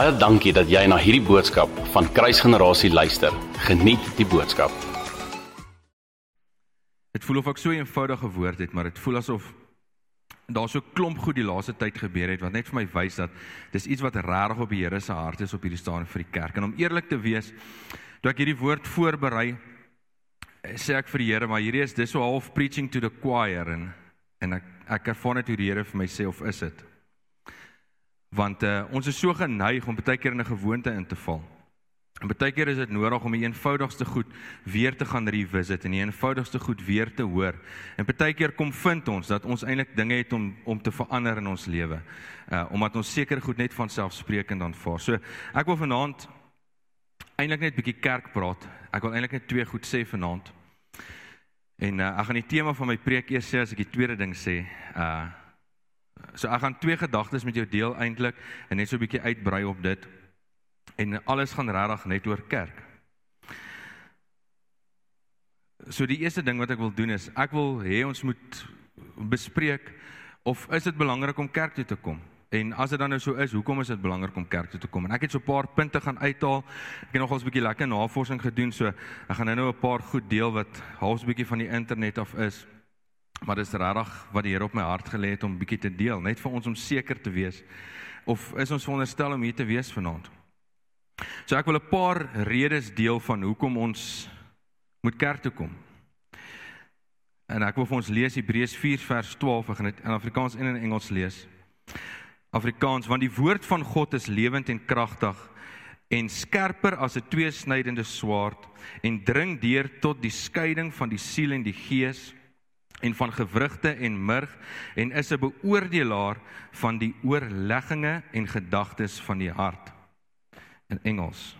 Baie dankie dat jy na hierdie boodskap van Kruisgenerasie luister. Geniet die boodskap. Dit voel of ek so 'n eenvoudige woord het, maar dit voel asof daar so klomp goed die laaste tyd gebeur het wat net vir my wys dat dis iets wat regtig op die Here se hart is op hierdie staan vir die kerk. En om eerlik te wees, toe ek hierdie woord voorberei, sê ek vir die Here, maar hierdie is dis so half preaching to the choir en en ek ek ervaar net hoe die Here vir my sê of is dit want uh, ons is so geneig om baie keer in 'n gewoonte in te val. En baie keer is dit nodig om die eenvoudigste goed weer te gaan revisit en die eenvoudigste goed weer te hoor. En baie keer kom vind ons dat ons eintlik dinge het om om te verander in ons lewe. Uh omdat ons seker goed net van selfsprekend aanvaar. So ek wil vanaand eintlik net bietjie kerk praat. Ek wil eintlik net twee goed sê vanaand. En uh, ek gaan die tema van my preek eers sê as ek die tweede ding sê. Uh So ek gaan twee gedagtes met jou deel eintlik en net so 'n bietjie uitbrei op dit. En alles gaan regtig net oor kerk. So die eerste ding wat ek wil doen is ek wil hê ons moet bespreek of is dit belangrik om kerk toe te kom? En as dit dan nou so is, hoekom is dit belangrik om kerk toe te kom? En ek het so 'n paar punte gaan uithaal. Ek het nogals 'n bietjie lekker navorsing gedoen, so ek gaan nou 'n paar goed deel wat halfs 'n bietjie van die internet af is. Maar dis regtig wat die Here op my hart gelê het om bietjie te deel, net vir ons om seker te wees of is ons veronderstel om hier te wees vanaand. So ek wil 'n paar redes deel van hoekom ons moet kerk toe kom. En ek wil vir ons lees Hebreërs 4 vers 12, ek gaan dit in Afrikaans en in Engels lees. Afrikaans, want die woord van God is lewend en kragtig en skerper as 'n tweesnydende swaard en dring deur tot die skeiding van die siel en die gees en van gewrigte en murg en is 'n beoordelaar van die oorlegginge en gedagtes van die hart. In Engels.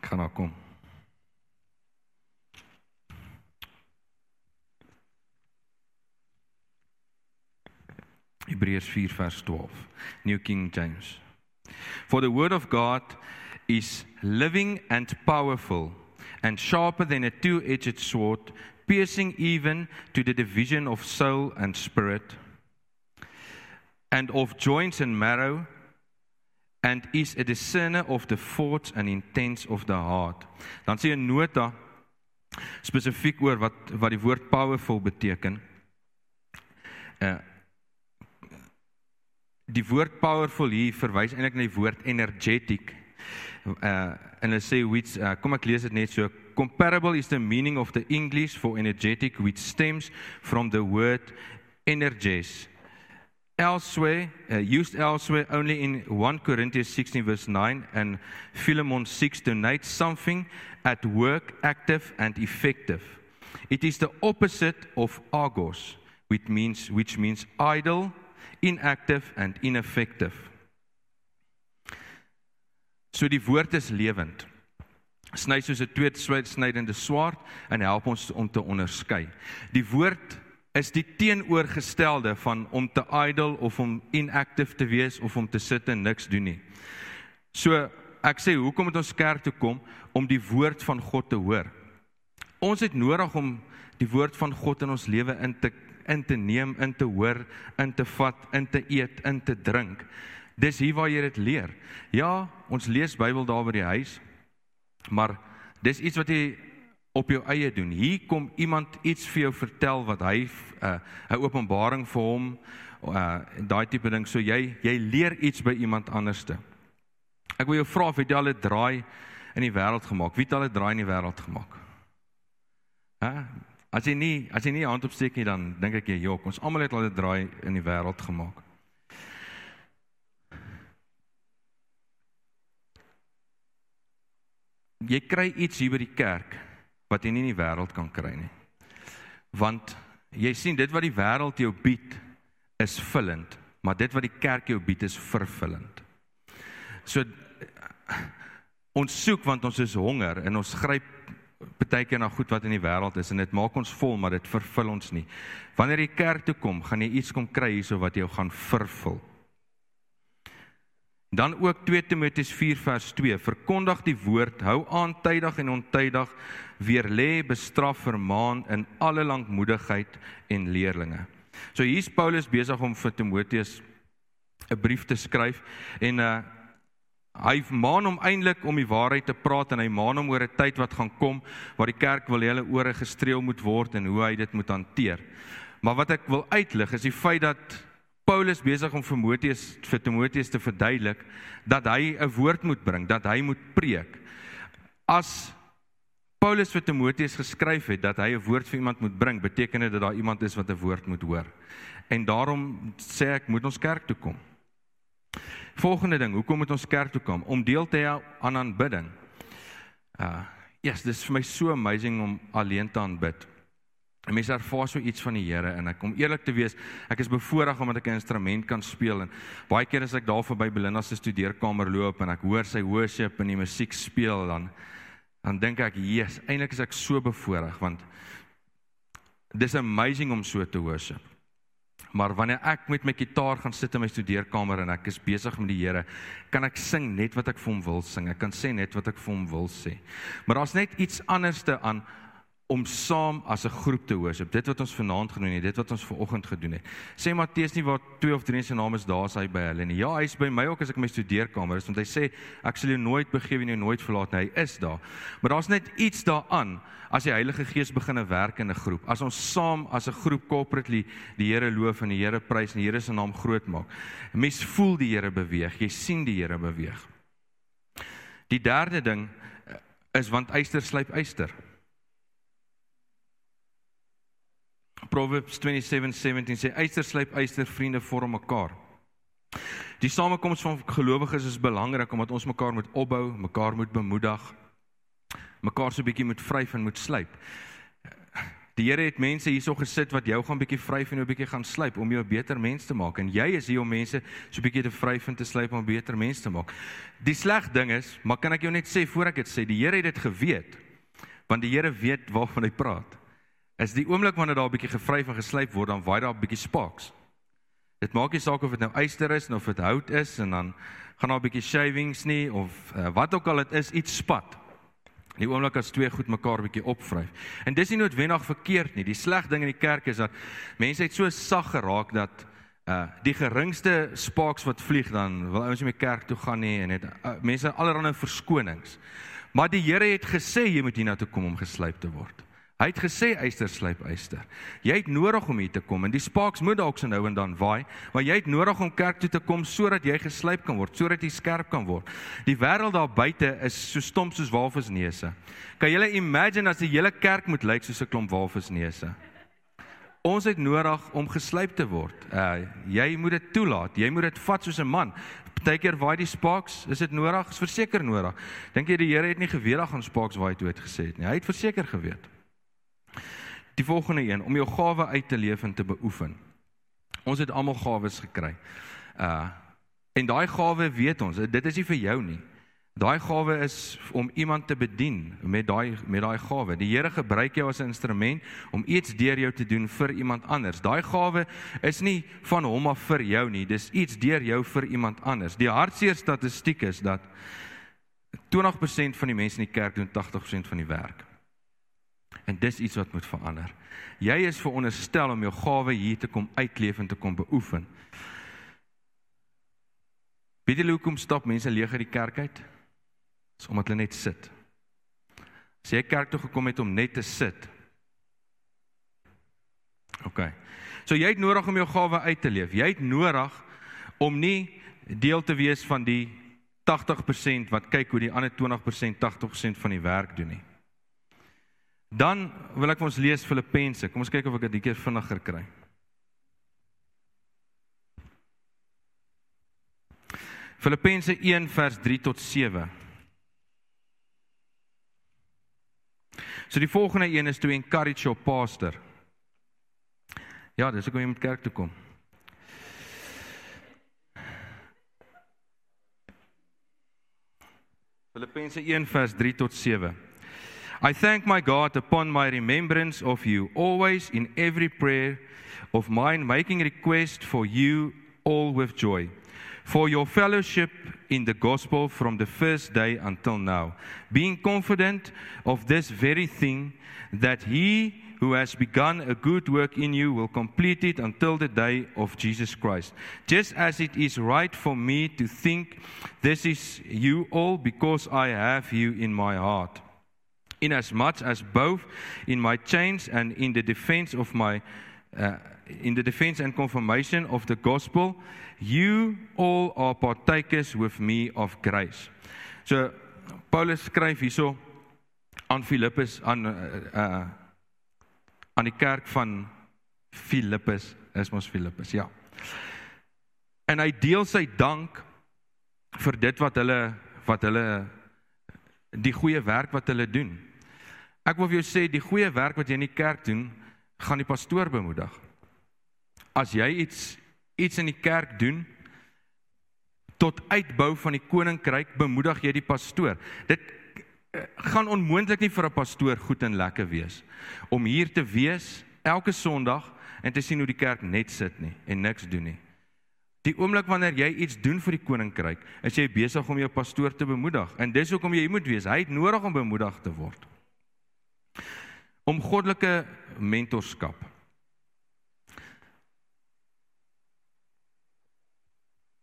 Kan nou kom Hebreërs 4 vers 12. New King James. For the word of God is living and powerful and sharper than a two-edged sword, piercing even to the division of soul and spirit and of joints and marrow and is a discerner of the thoughts and intents of the heart. Dan sê 'n nota spesifiek oor wat wat die woord powerful beteken. Uh die woord powerful hier verwys eintlik na die woord energetic. Uh en hulle sê which uh, kom ek lees dit net so comparable is the meaning of the English for energetic which stems from the word energes. Elsewhere uh, used elsewhere only in 1 Corinthians 16 verse 9 and Philemon 6 denotes something at work active and effective. It is the opposite of argos which means which means idle inactive and ineffective. So die woord is lewend. Sny soos 'n tweesnydende swaard en help ons om te onderskei. Die woord is die teenoorgestelde van om te idle of om inactive te wees of om te sit en niks doen nie. So ek sê hoekom moet ons kerk toe kom om die woord van God te hoor? Ons het nodig om die woord van God in ons lewe in te in te neem, in te hoor, in te vat, in te eet, in te drink. Dis hier waar jy dit leer. Ja, ons lees Bybel daar by die huis. Maar dis iets wat jy op jou eie doen. Hier kom iemand iets vir jou vertel wat hy uh, 'n uh, openbaring vir hom uh daai tipe ding. So jy jy leer iets by iemand anderste. Ek wil jou vra of jy al 'n draai in die wêreld gemaak. Wie het al 'n draai in die wêreld gemaak? Hæ? As jy nie as jy nie hand opsteek nie dan dink ek jy jok. Ons almal het al 'n draai in die wêreld gemaak. Jy kry iets hier by die kerk wat jy nie in die wêreld kan kry nie. Want jy sien dit wat die wêreld jou bied is vullend, maar dit wat die kerk jou bied is vervullend. So ons soek want ons is honger en ons gryp baie keer na goed wat in die wêreld is en dit maak ons vol, maar dit vervul ons nie. Wanneer jy kerk toe kom, gaan jy iets kom kry hierso wat jou gaan vervul. Dan ook 2 Timoteus 4 vers 2: Verkondig die woord, hou aan tydig en ontydig, weer lê, bestraf, vermaan in alle lankmoedigheid en leerlinge. So hier's Paulus besig om vir Timoteus 'n brief te skryf en uh hy maan hom eintlik om die waarheid te praat en hy maan hom oor 'n tyd wat gaan kom waar die kerk wil hulle ore gestreel moet word en hoe hy dit moet hanteer. Maar wat ek wil uitlig is die feit dat Paulus besig om vir Timoteus vir Timoteus te verduidelik dat hy 'n woord moet bring, dat hy moet preek. As Paulus vir Timoteus geskryf het dat hy 'n woord vir iemand moet bring, beteken dit dat daar iemand is wat 'n woord moet hoor. En daarom sê ek moet ons kerk toe kom. Volgende ding, hoekom moet ons kerk toe kom? Om deel te hê aan aanbidding. Uh, yes, dis vir my so amazing om alleen te aanbid. En mense ervaar so iets van die Here en ek kom eerlik te wees, ek is bevoorreg omdat ek 'n instrument kan speel en baie keer as ek daar verby Belinda se studeerkamer loop en ek hoor sy worship en die musiek speel dan dan dink ek, "Jesus, eintlik is ek so bevoorreg want dis amazing om so te worship." Maar wanneer ek met my kitaar gaan sit in my studeerkamer en ek is besig met die Here, kan ek sing net wat ek vir hom wil sing. Ek kan sê net wat ek vir hom wil sê. Maar daar's net iets anderste aan om saam as 'n groep te worship. Dit wat ons vanaand gedoen het, dit wat ons vanoggend gedoen het. Sê Matteus nie waar twee of drie se name is, daar is hy by hulle nie. Ja, hy's by my ook as ek my studeerkamer is, want hy sê ek sal jou nooit begewe en jou nooit verlaat nie. Hy is daar. Maar daar's net iets daaraan as die Heilige Gees begin werk in 'n groep. As ons saam as 'n groep corporately die Here loof en die Here prys en die Here se naam groot maak. Mens voel die Here beweeg. Jy sien die Here beweeg. Die derde ding is want eyster slyp eyster. Proverbs 27:17 sê eyster slyp eyster, vriende vorm mekaar. Die samekoms van gelowiges is belangrik omdat ons mekaar moet opbou, mekaar moet bemoedig, mekaar so 'n bietjie moet vryf en moet slyp. Die Here het mense hierso gesit wat jou gaan bietjie vryf en jou bietjie gaan slyp om jou 'n beter mens te maak en jy is hier om mense so 'n bietjie te vryf en te slyp om 'n beter mens te maak. Die sleg ding is, maar kan ek jou net sê voor ek dit sê, die Here het dit geweet. Want die Here weet waarvan hy praat is die oomblik wanneer daar 'n bietjie gevryf en geslyp word, dan waai daar 'n bietjie sparks. Dit maak nie saak of dit nou yster is of dit hout is en dan gaan daar 'n bietjie shavings nie of uh, wat ook al dit is, iets spat. Die oomblik as twee goed mekaar bietjie opvryf. En dis nie noodwendig verkeerd nie. Die sleg ding in die kerk is dat mense het so sag geraak dat uh die geringste sparks wat vlieg dan wil ouens nie meer kerk toe gaan nie en het uh, mense allerlei verskonings. Maar die Here het gesê jy moet hiernatoe kom om geslyp te word. Hy het gesê eyster slyp eyster. Jy het nodig om hier te kom en die sparks moet dalk se nou en dan waai, maar jy het nodig om kerk toe te kom sodat jy geslyp kan word, sodat jy skerp kan word. Die wêreld daar buite is so stomp soos walvisneuse. Kan jy imagine as die hele kerk moet lyk soos 'n klomp walvisneuse? Ons het nodig om geslyp te word. Uh jy moet dit toelaat. Jy moet dit vat soos 'n man. Partykeer waai die sparks, is dit nodig? Is verseker nodig. Dink jy die Here het nie geweet dat gaan sparks waai toe het gesê het nie. Hy het verseker geweet. Die volgende een om jou gawe uit te leef en te beoefen. Ons het almal gawes gekry. Uh en daai gawe weet ons, dit is nie vir jou nie. Daai gawe is om iemand te bedien met daai met daai gawe. Die Here gebruik jou as 'n instrument om iets deur jou te doen vir iemand anders. Daai gawe is nie van hom af vir jou nie, dis iets deur jou vir iemand anders. Die hartseer statistiek is dat 20% van die mense in die kerk doen 80% van die werk. En dis iets wat moet verander. Jy is veronderstel om jou gawe hier te kom uitleef en te kom beoefen. Weet jy hoekom stap mense leeg uit die kerk uit? Dis omdat hulle net sit. As jy kerk toe gekom het om net te sit. OK. So jy het nodig om jou gawe uit te leef. Jy het nodig om nie deel te wees van die 80% wat kyk hoe die ander 20% 80% van die werk doen nie. Dan wil ek vir ons lees Filippense. Kom ons kyk of ek dit 'n keer vinniger kry. Filippense 1 vers 3 tot 7. So die volgende een is to encourage your pastor. Ja, dis hoekom jy moet kerk toe kom. Filippense 1 vers 3 tot 7. I thank my God upon my remembrance of you, always in every prayer of mine, making request for you all with joy, for your fellowship in the gospel from the first day until now, being confident of this very thing, that he who has begun a good work in you will complete it until the day of Jesus Christ. Just as it is right for me to think this is you all because I have you in my heart. Inasmuch as both in my chains and in the defense of my uh, in the defense and confirmation of the gospel, you all are partakers with me of grace. So Paulus skryf hierso aan Filippus aan uh, uh aan die kerk van Filippus, is mos Filippus, ja. En hy deel sy dank vir dit wat hulle wat hulle die goeie werk wat hulle doen. Ek wil vir jou sê die goeie werk wat jy in die kerk doen, gaan die pastoor bemoedig. As jy iets iets in die kerk doen tot uitbou van die koninkryk, bemoedig jy die pastoor. Dit eh, gaan onmoontlik nie vir 'n pastoor goed en lekker wees om hier te wees elke Sondag en te sien hoe die kerk net sit nie en niks doen nie. Die oomblik wanneer jy iets doen vir die koninkryk, is jy besig om jou pastoor te bemoedig en dis hoekom jy moet wees. Hy het nodig om bemoedig te word. Om goddelike mentorskap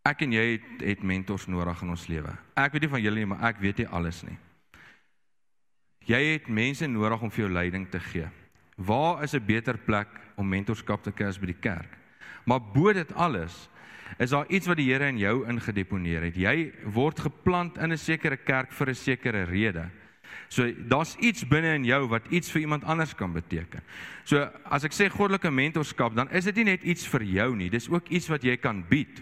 Ek en jy het, het mentors nodig in ons lewe. Ek weet nie van julle nie, maar ek weet nie alles nie. Jy het mense nodig om vir jou leiding te gee. Waar is 'n beter plek om mentorskap te kry as by die kerk? Maar bo dit alles is daar iets wat die Here in jou ingedeponeer het. Jy word geplant in 'n sekere kerk vir 'n sekere rede. So daar's iets binne in jou wat iets vir iemand anders kan beteken. So as ek sê goddelike mentorskap, dan is dit nie net iets vir jou nie, dis ook iets wat jy kan bied.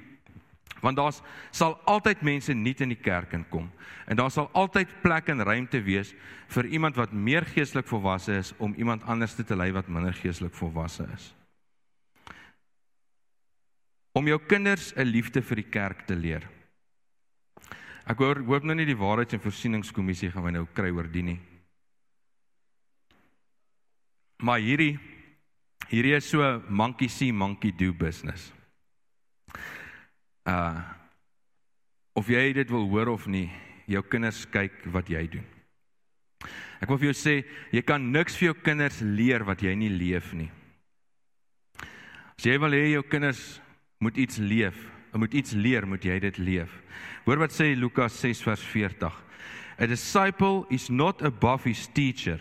Want daar sal altyd mense nuut in die kerk inkom en daar sal altyd plek en ruimte wees vir iemand wat meer geestelik volwasse is om iemand anders te lei wat minder geestelik volwasse is. Om jou kinders 'n liefde vir die kerk te leer ek hoor hoop nou nie die waarheids- en voorsieningskommissie gaan my nou kry oor die nie maar hierdie hierdie is so monkey see monkey do business uh of jy dit wil hoor of nie, jou kinders kyk wat jy doen. Ek wil vir jou sê, jy kan niks vir jou kinders leer wat jy nie leef nie. As jy wil hê jou kinders moet iets leef, moet iets leer, moet jy dit leef. Hoor wat sê Lukas 6 vers 40. A disciple is not above his teacher,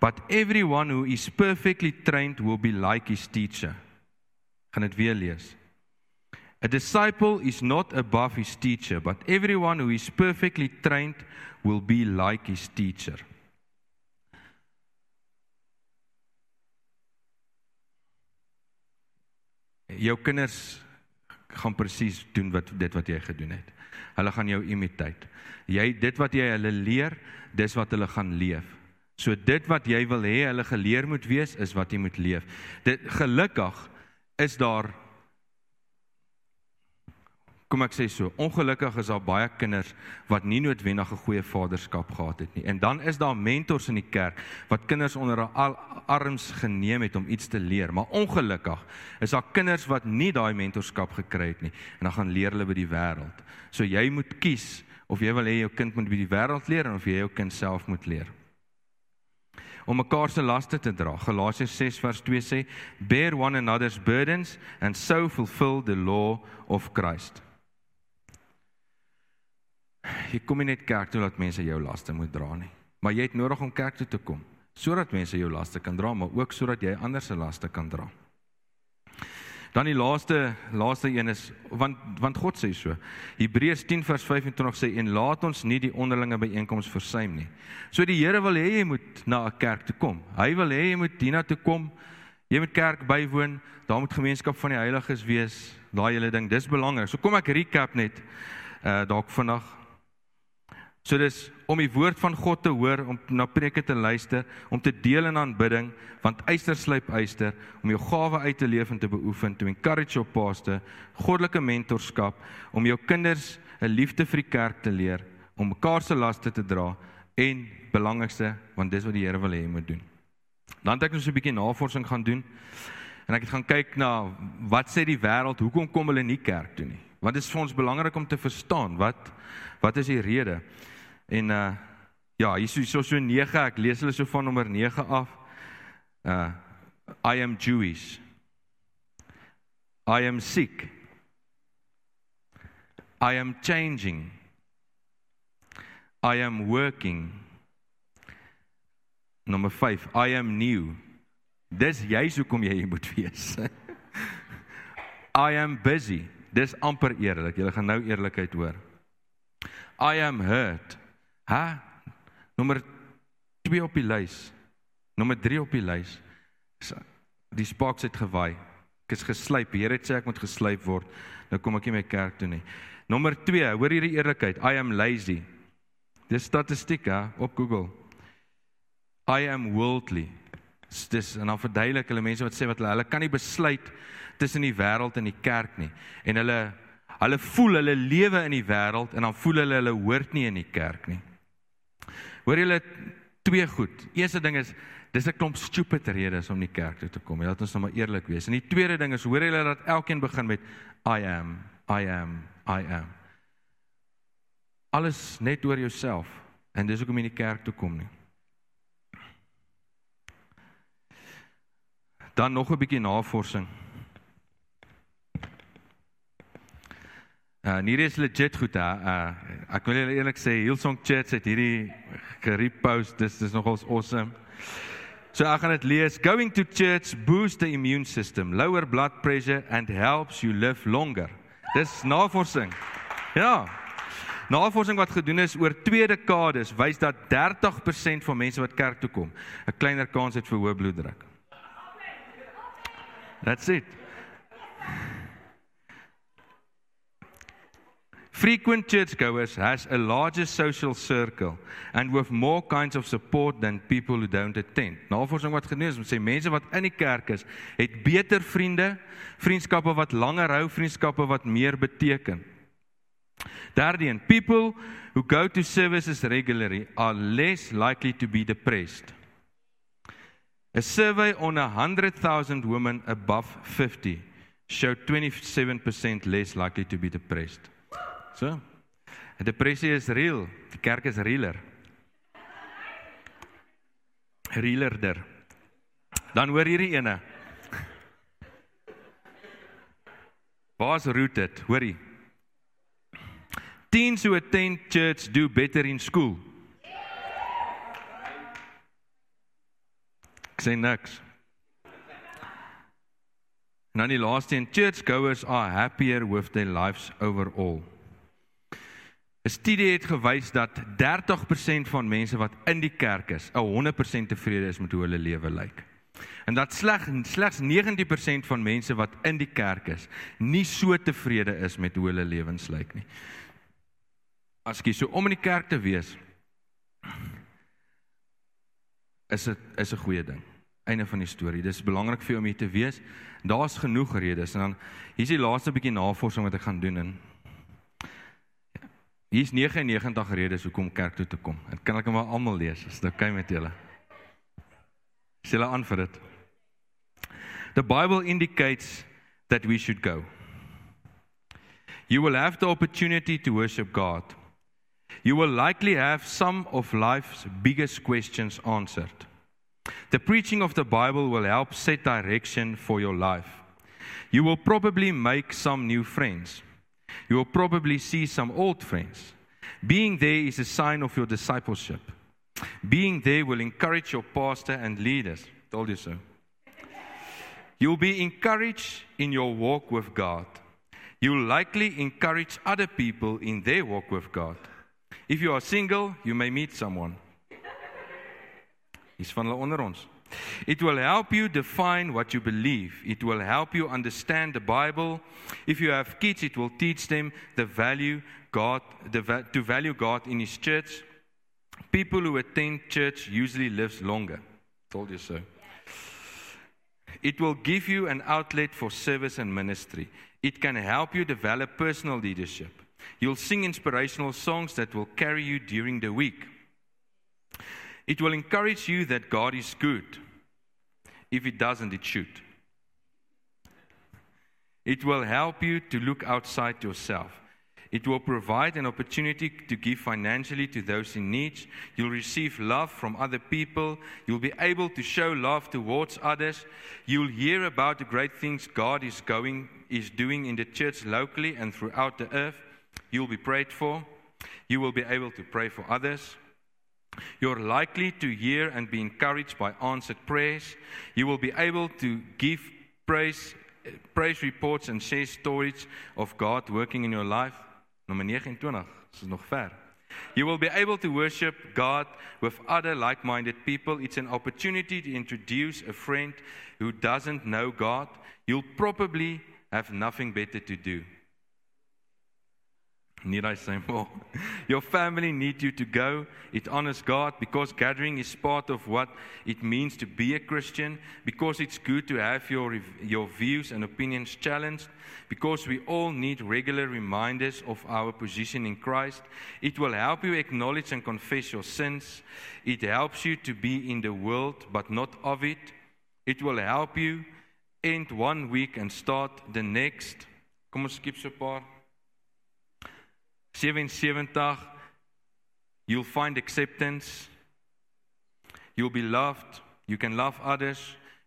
but everyone who is perfectly trained will be like his teacher. Gaan dit weer lees. A disciple is not above his teacher, but everyone who is perfectly trained will be like his teacher. Jou kinders gaan presies doen wat dit wat jy gedoen het. Hulle gaan jou imiteer. Jy dit wat jy hulle leer, dis wat hulle gaan leef. So dit wat jy wil hê hulle geleer moet wees, is wat jy moet leef. Dit gelukkig is daar kom ek sê so, ongelukkig is daar baie kinders wat nie noodwendig 'n goeie vaderskap gehad het nie. En dan is daar mentors in die kerk wat kinders onder hulle arms geneem het om iets te leer, maar ongelukkig is daar kinders wat nie daai mentorskap gekry het nie en dan gaan leer hulle by die wêreld. So jy moet kies of jy wil hê jou kind moet by die wêreld leer of jy jou kind self moet leer. Om mekaar se laste te dra. Galasiërs 6 vers 2 sê, "Bear one another's burdens and so fulfill the law of Christ." Jy kom nie net kerk toe dat mense jou laste moet dra nie, maar jy het nodig om kerk toe te kom sodat mense jou laste kan dra, maar ook sodat jy ander se laste kan dra. Dan die laaste laaste een is want want God sê so. Hebreërs 10 vers 25 sê en laat ons nie die onderlinge byeenkomste versuim nie. So die Here wil hê jy moet na 'n kerk toe kom. Hy wil hê jy moet hierna toe kom. Jy moet kerk bywoon. Daar moet gemeenskap van die heiliges wees. Daai hele ding, dis belangrik. So kom ek recap net uh dalk vandag So dis om die woord van God te hoor, om na preke te luister, om te deel in aanbidding, want eister slyp eister, om jou gawe uit te leef en te beoefen, to encourage your pastor, goddelike mentorskap, om jou kinders 'n liefde vir die kerk te leer, om mekaar se laste te dra en belangrikste, want dis wat die Here wil hê jy moet doen. Dan het ek net 'n bietjie navorsing gaan doen en ek het gaan kyk na wat sê die wêreld, hoekom kom hulle nie kerk toe nie? Want dit is vir ons belangrik om te verstaan wat wat is die rede. En uh ja, hier is so so 9, ek lees hulle so van nommer 9 af. Uh I am Jewish. I am sick. I am changing. I am working. Nommer 5, I am new. Dis juist hoekom jy hier moet wees. I am busy. Dis amper eerlik. Jy gaan nou eerlikheid hoor. I am hurt. Ha? Nommer 2 op die lys. Nommer 3 op die lys. Die spaks het gewaai. Ek is geslyp. Die Here het sê ek moet geslyp word. Nou kom ek nie my kerk toe nie. Nommer 2, hoor hierdie eerlikheid. I am lazy. Dis statistiek hè, op Google. I am worldly. Dis en dan verduidelik hulle mense wat sê wat hulle hulle kan nie besluit tussen die wêreld en die kerk nie. En hulle hulle voel hulle lewe in die wêreld en dan voel hulle hulle hoort nie in die kerk nie. Hoor julle twee goed. Eerste ding is dis 'n klomp stupid redes om nie kerk toe te kom. Laat ons nou maar eerlik wees. En die tweede ding is hoor julle dat elkeen begin met I am, I am, I am. Alles net oor jouself en dis hoekom jy in die kerk toe kom nie. Dan nog 'n bietjie navorsing. Uh hierdie is legit goed hè. Uh ek wil julle eerlik sê Hillsong Church het hierdie gerepost. Dis dis nogals awesome. So ek gaan dit lees. Going to church boosts the immune system, lower blood pressure and helps you live longer. Dis navorsing. Ja. Navorsing wat gedoen is oor 2 dekades wys dat 30% van mense wat kerk toe kom, 'n kleiner kans het vir hoë bloeddruk. That's it. Frequent churchgoers has a larger social circle and with more kinds of support than people who don't attend. Navorsing wat gedoen is, sê mense wat in die kerk is, het beter vriende, vriendskappe wat langer hou, vriendskappe wat meer beteken. Derdien, people who go to services regularly are less likely to be depressed. A survey on 100,000 women above 50 showed 27% less likely to be depressed. So. Depressie is real. Die kerk is realer. Realerder. Dan hoor hierdie ene. Waar's rooted? Hoorie. Teens who attend church do better in school. Ek sê niks. Nou die laaste een, churchgoers are happier with their lives overall. 'n Studie het gewys dat 30% van mense wat in die kerk is, 100% tevrede is met hoe hulle lewe lyk. En dat slegs slegs 90% van mense wat in die kerk is, nie so tevrede is met hoe hulle lewens lyk nie. As jy so om in die kerk te wees, is dit is 'n goeie ding. Einde van die storie. Dis belangrik vir jou om hier te wees. Daar's genoeg redes en dan hier's die laaste bietjie navorsing wat ek gaan doen en Hier's 99 redes hoekom kerk toe te kom. Dit kan ek maar almal lees. Is dit oukei okay met julle? Sê hulle aan vir dit. The Bible indicates that we should go. You will have the opportunity to worship God. You will likely have some of life's biggest questions answered. The preaching of the Bible will help set direction for your life. You will probably make some new friends. You will probably see some old friends. Being there is a sign of your discipleship. Being there will encourage your pastor and leaders. Told you so. You'll be encouraged in your walk with God. You'll likely encourage other people in their walk with God. If you are single, you may meet someone. Is van hulle onder ons. It will help you define what you believe. It will help you understand the Bible. If you have kids, it will teach them the value God, the, to value God in His church. People who attend church usually lives longer. Told you so. It will give you an outlet for service and ministry. It can help you develop personal leadership. You'll sing inspirational songs that will carry you during the week. It will encourage you that God is good. If it doesn't, it should. It will help you to look outside yourself. It will provide an opportunity to give financially to those in need. You'll receive love from other people. You'll be able to show love towards others. You'll hear about the great things God is going is doing in the church locally and throughout the earth. You'll be prayed for. You will be able to pray for others. You're likely to hear and be encouraged by answered prayers. You will be able to give praise praise reports and share stories of God working in your life. Nommer 29, dis nog ver. You will be able to worship God with other like-minded people. It's an opportunity to introduce a friend who doesn't know God. You'll probably have nothing better to do. Need I say more? Your family need you to go. It honors God because gathering is part of what it means to be a Christian, because it's good to have your, your views and opinions challenged, because we all need regular reminders of our position in Christ. It will help you acknowledge and confess your sins. It helps you to be in the world but not of it. It will help you end one week and start the next. Kom ons skip so 'n 77 you'll find acceptance. You'll be loved. You can love others.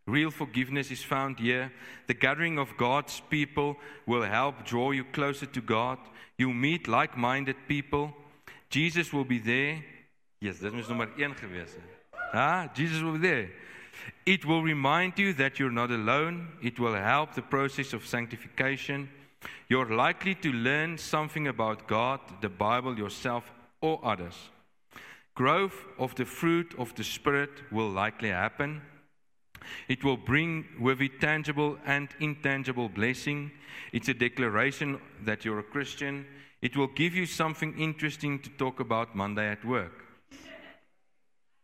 Real forgiveness is found here. The gathering of God's people will help draw you closer to God. You'll meet like-minded people. Jesus will be there. Yes dit is nommer 1 gewees ha? Jesus will be there. It will remind you that you're not alone. It will help the process of sanctification You're likely to learn something about God, the Bible, yourself, or others. Growth of the fruit of the Spirit will likely happen. It will bring with it tangible and intangible blessing. It's a declaration that you're a Christian. It will give you something interesting to talk about Monday at work.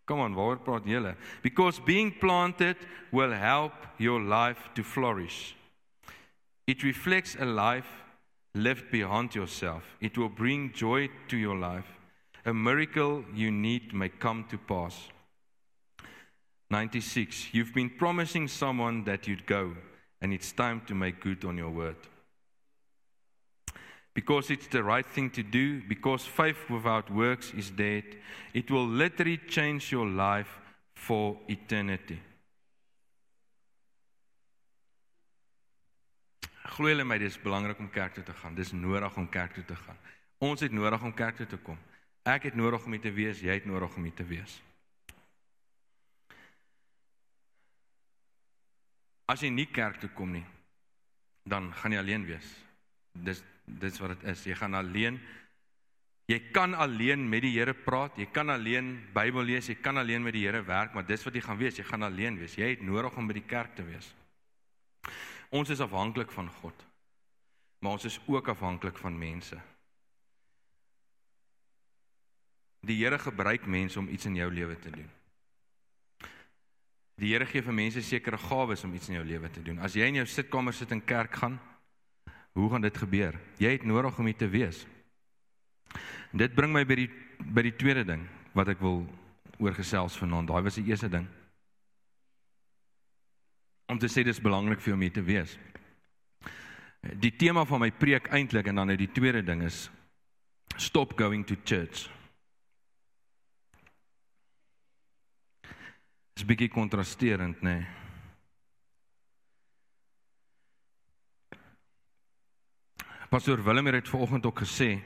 Come on, waar praat julle? Because being planted will help your life to flourish. It reflects a life lived beyond yourself. It will bring joy to your life. A miracle you need may come to pass. 96. You've been promising someone that you'd go, and it's time to make good on your word. Because it's the right thing to do, because faith without works is dead, it will literally change your life for eternity. Glo julle my, dis belangrik om kerk toe te gaan. Dis nodig om kerk toe te gaan. Ons het nodig om kerk toe te kom. Ek het nodig om hier te wees, jy het nodig om hier te wees. As jy nie kerk toe kom nie, dan gaan jy alleen wees. Dis dis wat dit is. Jy gaan alleen Jy kan alleen met die Here praat, jy kan alleen Bybel lees, jy kan alleen met die Here werk, maar dis wat jy gaan wees, jy gaan alleen wees. Jy het nodig om by die kerk te wees. Ons is afhanklik van God. Maar ons is ook afhanklik van mense. Die Here gebruik mense om iets in jou lewe te doen. Die Here gee vir mense sekere gawes om iets in jou lewe te doen. As jy in jou sitkamer sit en kerk gaan, hoe gaan dit gebeur? Jy het nodig om hier te wees. En dit bring my by die by die tweede ding wat ek wil oorgesels vanaand. Daai was die eerste ding om te sê dis belangrik vir hom hier te wees. Die tema van my preek eintlik en dan net die tweede ding is stop going to church. Dis bietjie kontrasterend, nê. Nee. Pastor Willem het vanoggend ook gesê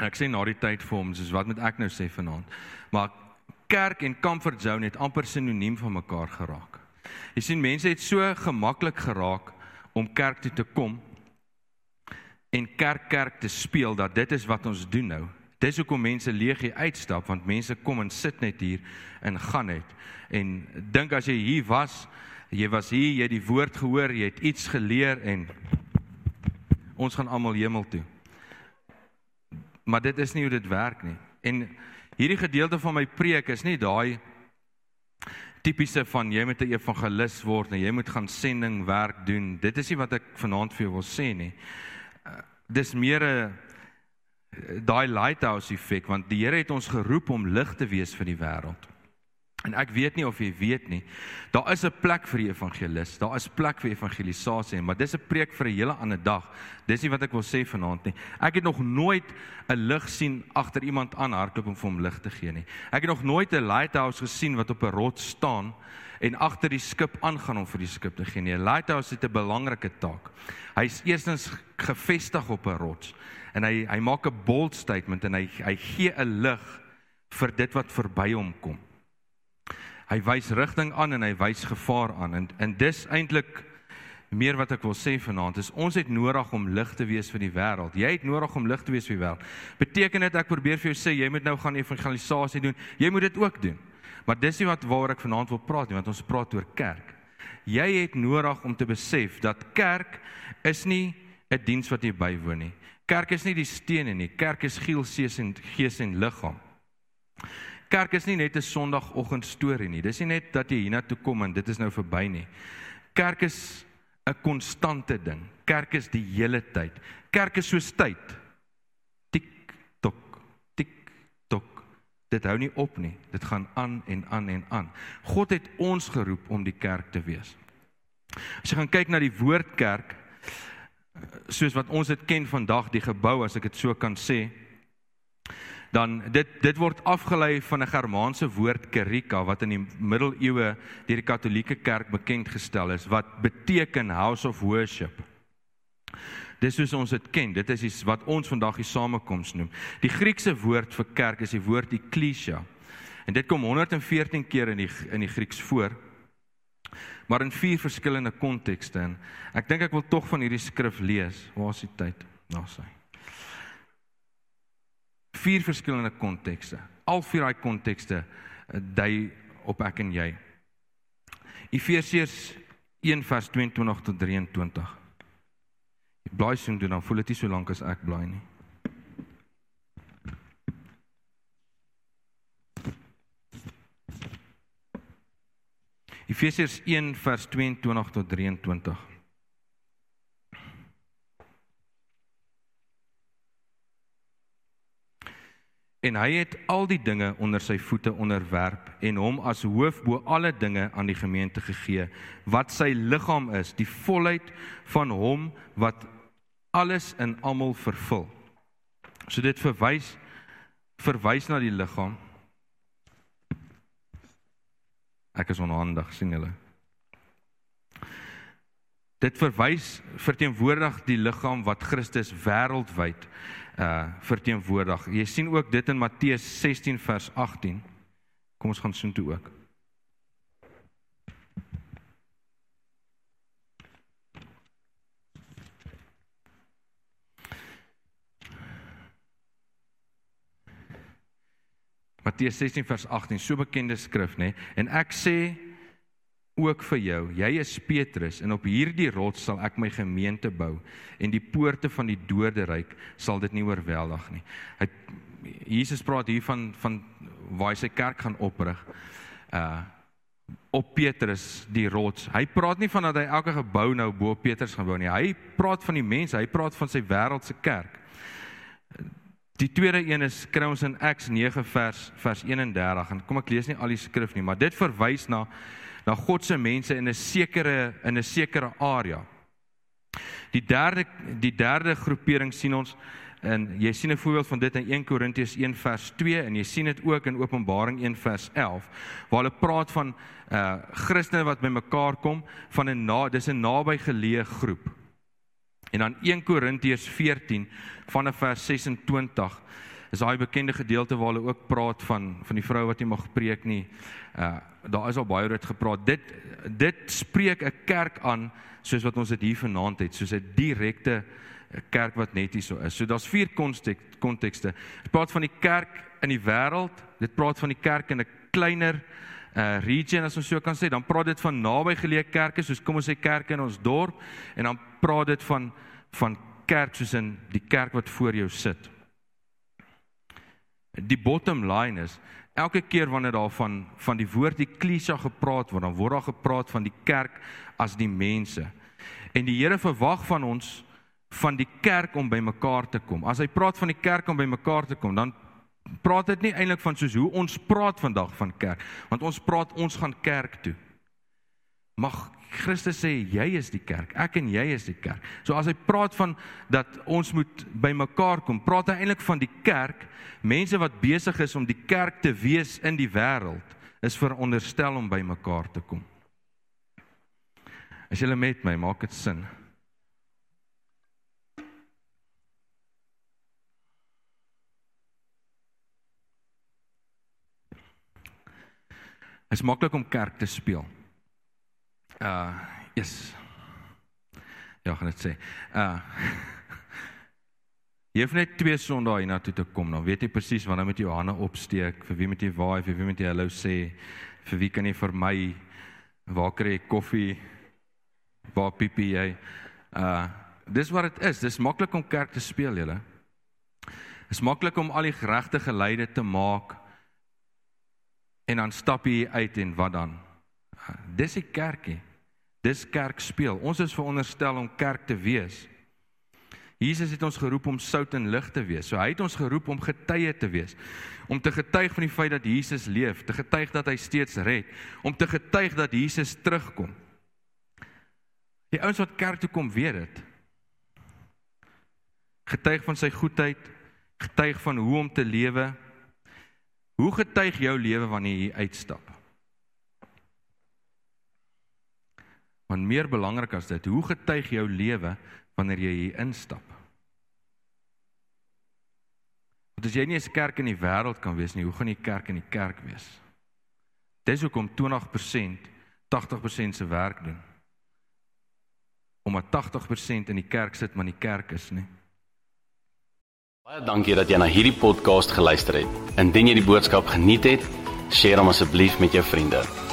ek sê na die tyd vir hom, soos wat moet ek nou sê vanaand? Maar kerk en comfort zone het amper sinoniem van mekaar geraak. Jy sien mense het so gemaklik geraak om kerk toe te kom en kerk kerk te speel dat dit is wat ons doen nou. Dis hoekom mense leeg hier uitstap want mense kom en sit net hier en gaan net. En dink as jy hier was, jy was hier, jy het die woord gehoor, jy het iets geleer en ons gaan almal hemel toe. Maar dit is nie hoe dit werk nie. En hierdie gedeelte van my preek is nie daai tipiese van jy moet 'n evangelis word en jy moet gaan sending werk doen. Dit is nie wat ek vanaand vir jou wil sê nie. Uh, dis meer 'n daai lighthouse effek want die Here het ons geroep om lig te wees vir die wêreld. En ek weet nie of jy weet nie, daar is 'n plek vir die evangelis, daar is plek vir evangelisasie, maar dis 'n preek vir 'n hele ander dag. Dis nie wat ek wil sê vanaand nie. Ek het nog nooit 'n lig sien agter iemand aan hardloop om vir hom lig te gee nie. Ek het nog nooit 'n lighthouse gesien wat op 'n rots staan en agter die skip aangaan om vir die skip te gee nie. 'n Lighthouse het 'n belangrike taak. Hy's eerstens gevestig op 'n rots en hy hy maak 'n bold statement en hy hy gee 'n lig vir dit wat verby hom kom. Hy wys rigting aan en hy wys gevaar aan en en dis eintlik meer wat ek wil sê vanaand is ons het nodig om lig te wees vir die wêreld. Jy het nodig om lig te wees vir die wêreld. Beteken dit ek probeer vir jou sê jy moet nou gaan evangelisasie doen? Jy moet dit ook doen. Maar dis nie wat waaroor ek vanaand wil praat nie, want ons praat oor kerk. Jy het nodig om te besef dat kerk is nie 'n diens wat jy bywoon nie. Kerk is nie die stene nie. Kerk is gees en gees en liggaam. Kerk is nie net 'n Sondagoggend storie nie. Dis nie net dat jy hiernatoe kom en dit is nou verby nie. Kerk is 'n konstante ding. Kerk is die hele tyd. Kerk is soos tyd. Tik tok, tik tok. Dit hou nie op nie. Dit gaan aan en aan en aan. God het ons geroep om die kerk te wees. As jy gaan kyk na die woord kerk, soos wat ons dit ken vandag, die gebou as ek dit so kan sê, dan dit dit word afgelei van 'n Germaanse woord kerika wat in die middeleeue deur die Katolieke Kerk bekend gestel is wat beteken house of worship. Dis soos ons dit ken. Dit is iets wat ons vandag die samekoms noem. Die Griekse woord vir kerk is die woord ekklesia. En dit kom 114 keer in die in die Grieks voor. Maar in vier verskillende kontekste en ek dink ek wil tog van hierdie skrif lees. Waar is die tyd? Nou sê vier verskillende kontekste. Al vier daai kontekste eh, dui op ek en jy. Efesiërs 1 vers 22 tot 23. Ek blaai sien doen dan voel dit nie so lank as ek blaai nie. Efesiërs 1 vers 22 tot 23. En hy het al die dinge onder sy voete onderwerp en hom as hoof bo alle dinge aan die gemeente gegee wat sy liggaam is die volheid van hom wat alles in almal vervul. So dit verwys verwys na die liggaam. Ek is onhandig sien julle. Dit verwys verteenwoordig die liggaam wat Christus wêreldwyd uh verteenwoordig. Jy sien ook dit in Matteus 16 vers 18. Kom ons gaan soheen toe ook. Matteus 16 vers 18, so bekende skrif nê. En ek sê ook vir jou. Jy is Petrus en op hierdie rots sal ek my gemeente bou en die poorte van die doderyk sal dit nie oorweldig nie. Hy Jesus praat hier van van waar hy sy kerk gaan oprig. Uh op Petrus die rots. Hy praat nie van dat hy elke gebou nou bo Petrus gaan bou nie. Hy praat van die mense, hy praat van sy wêreldse kerk. Die tweede een is kry ons in Acts 9 vers vers 31 en kom ek lees nie al die skrif nie, maar dit verwys na na God se mense in 'n sekere in 'n sekere area. Die derde die derde groepering sien ons en jy sien 'n voorbeeld van dit in 1 Korintiërs 1 vers 2 en jy sien dit ook in Openbaring 1 vers 11 waar hulle praat van uh Christene wat bymekaar kom van 'n na dis 'n naby geleë groep. En dan 1 Korintiërs 14 van vers 26 is daai bekende gedeelte waar hulle ook praat van van die vrou wat nie mag preek nie. Uh daar is al baie oor dit gepraat. Dit dit spreek 'n kerk aan soos wat ons dit hier vanaand het, soos 'n direkte kerk wat net hier so is. So daar's vier kontekste. Dit praat van die kerk in die wêreld, dit praat van die kerk in 'n kleiner uh region as ons so kan sê, dan praat dit van naby geleë kerke soos kom ons sê kerke in ons dorp en dan praat dit van van kerk soos in die kerk wat voor jou sit. Die bottom line is elke keer wanneer daar van van die woord die klisa gepraat word, dan word daar gepraat van die kerk as die mense. En die Here verwag van ons van die kerk om bymekaar te kom. As hy praat van die kerk om bymekaar te kom, dan praat dit nie eintlik van soos hoe ons praat vandag van kerk, want ons praat ons gaan kerk toe. Mag Christus sê jy is die kerk, ek en jy is die kerk. So as hy praat van dat ons moet bymekaar kom, praat hy eintlik van die kerk, mense wat besig is om die kerk te wees in die wêreld, is veronderstel om bymekaar te kom. As jy met my, maak dit sin. Dit is maklik om kerk te speel. Uh, yes. Ja, gaan dit sê. Uh Jy hoef net twee sondae hiernatoe te kom, dan weet jy presies wanneer moet jy jou hande opsteek, vir wie moet jy waai, vir wie moet jy hallo sê, vir wie kan jy vir my waar kry ek koffie? Waar piepie jy? Uh dis wat dit is. Dis maklik om kerk te speel, julle. Dis maklik om al die regte geleide te maak en dan stap jy uit en wat dan? Dis die kerkie. Dis kerk speel. Ons is veronderstel om kerk te wees. Jesus het ons geroep om sout en lig te wees. So hy het ons geroep om getuie te wees. Om te getuig van die feit dat Jesus leef, te getuig dat hy steeds red, om te getuig dat Jesus terugkom. Die ouens wat kerk toe kom, weet dit. Getuig van sy goedheid, getuig van hoe om te lewe. Hoe getuig jou lewe wanneer jy uitstap? Want meer belangrik as dit, hoe getuig jou lewe wanneer jy hier instap? Want as jy nie 'n kerk in die wêreld kan wees nie, hoe gaan jy kerk in die kerk wees? Dis hoekom 20% 80% se werk doen. Omdat 80% in die kerk sit, maar nie kerk is nie. Baie dankie dat jy na hierdie podcast geluister het. Indien jy die boodskap geniet het, deel hom asseblief met jou vriende.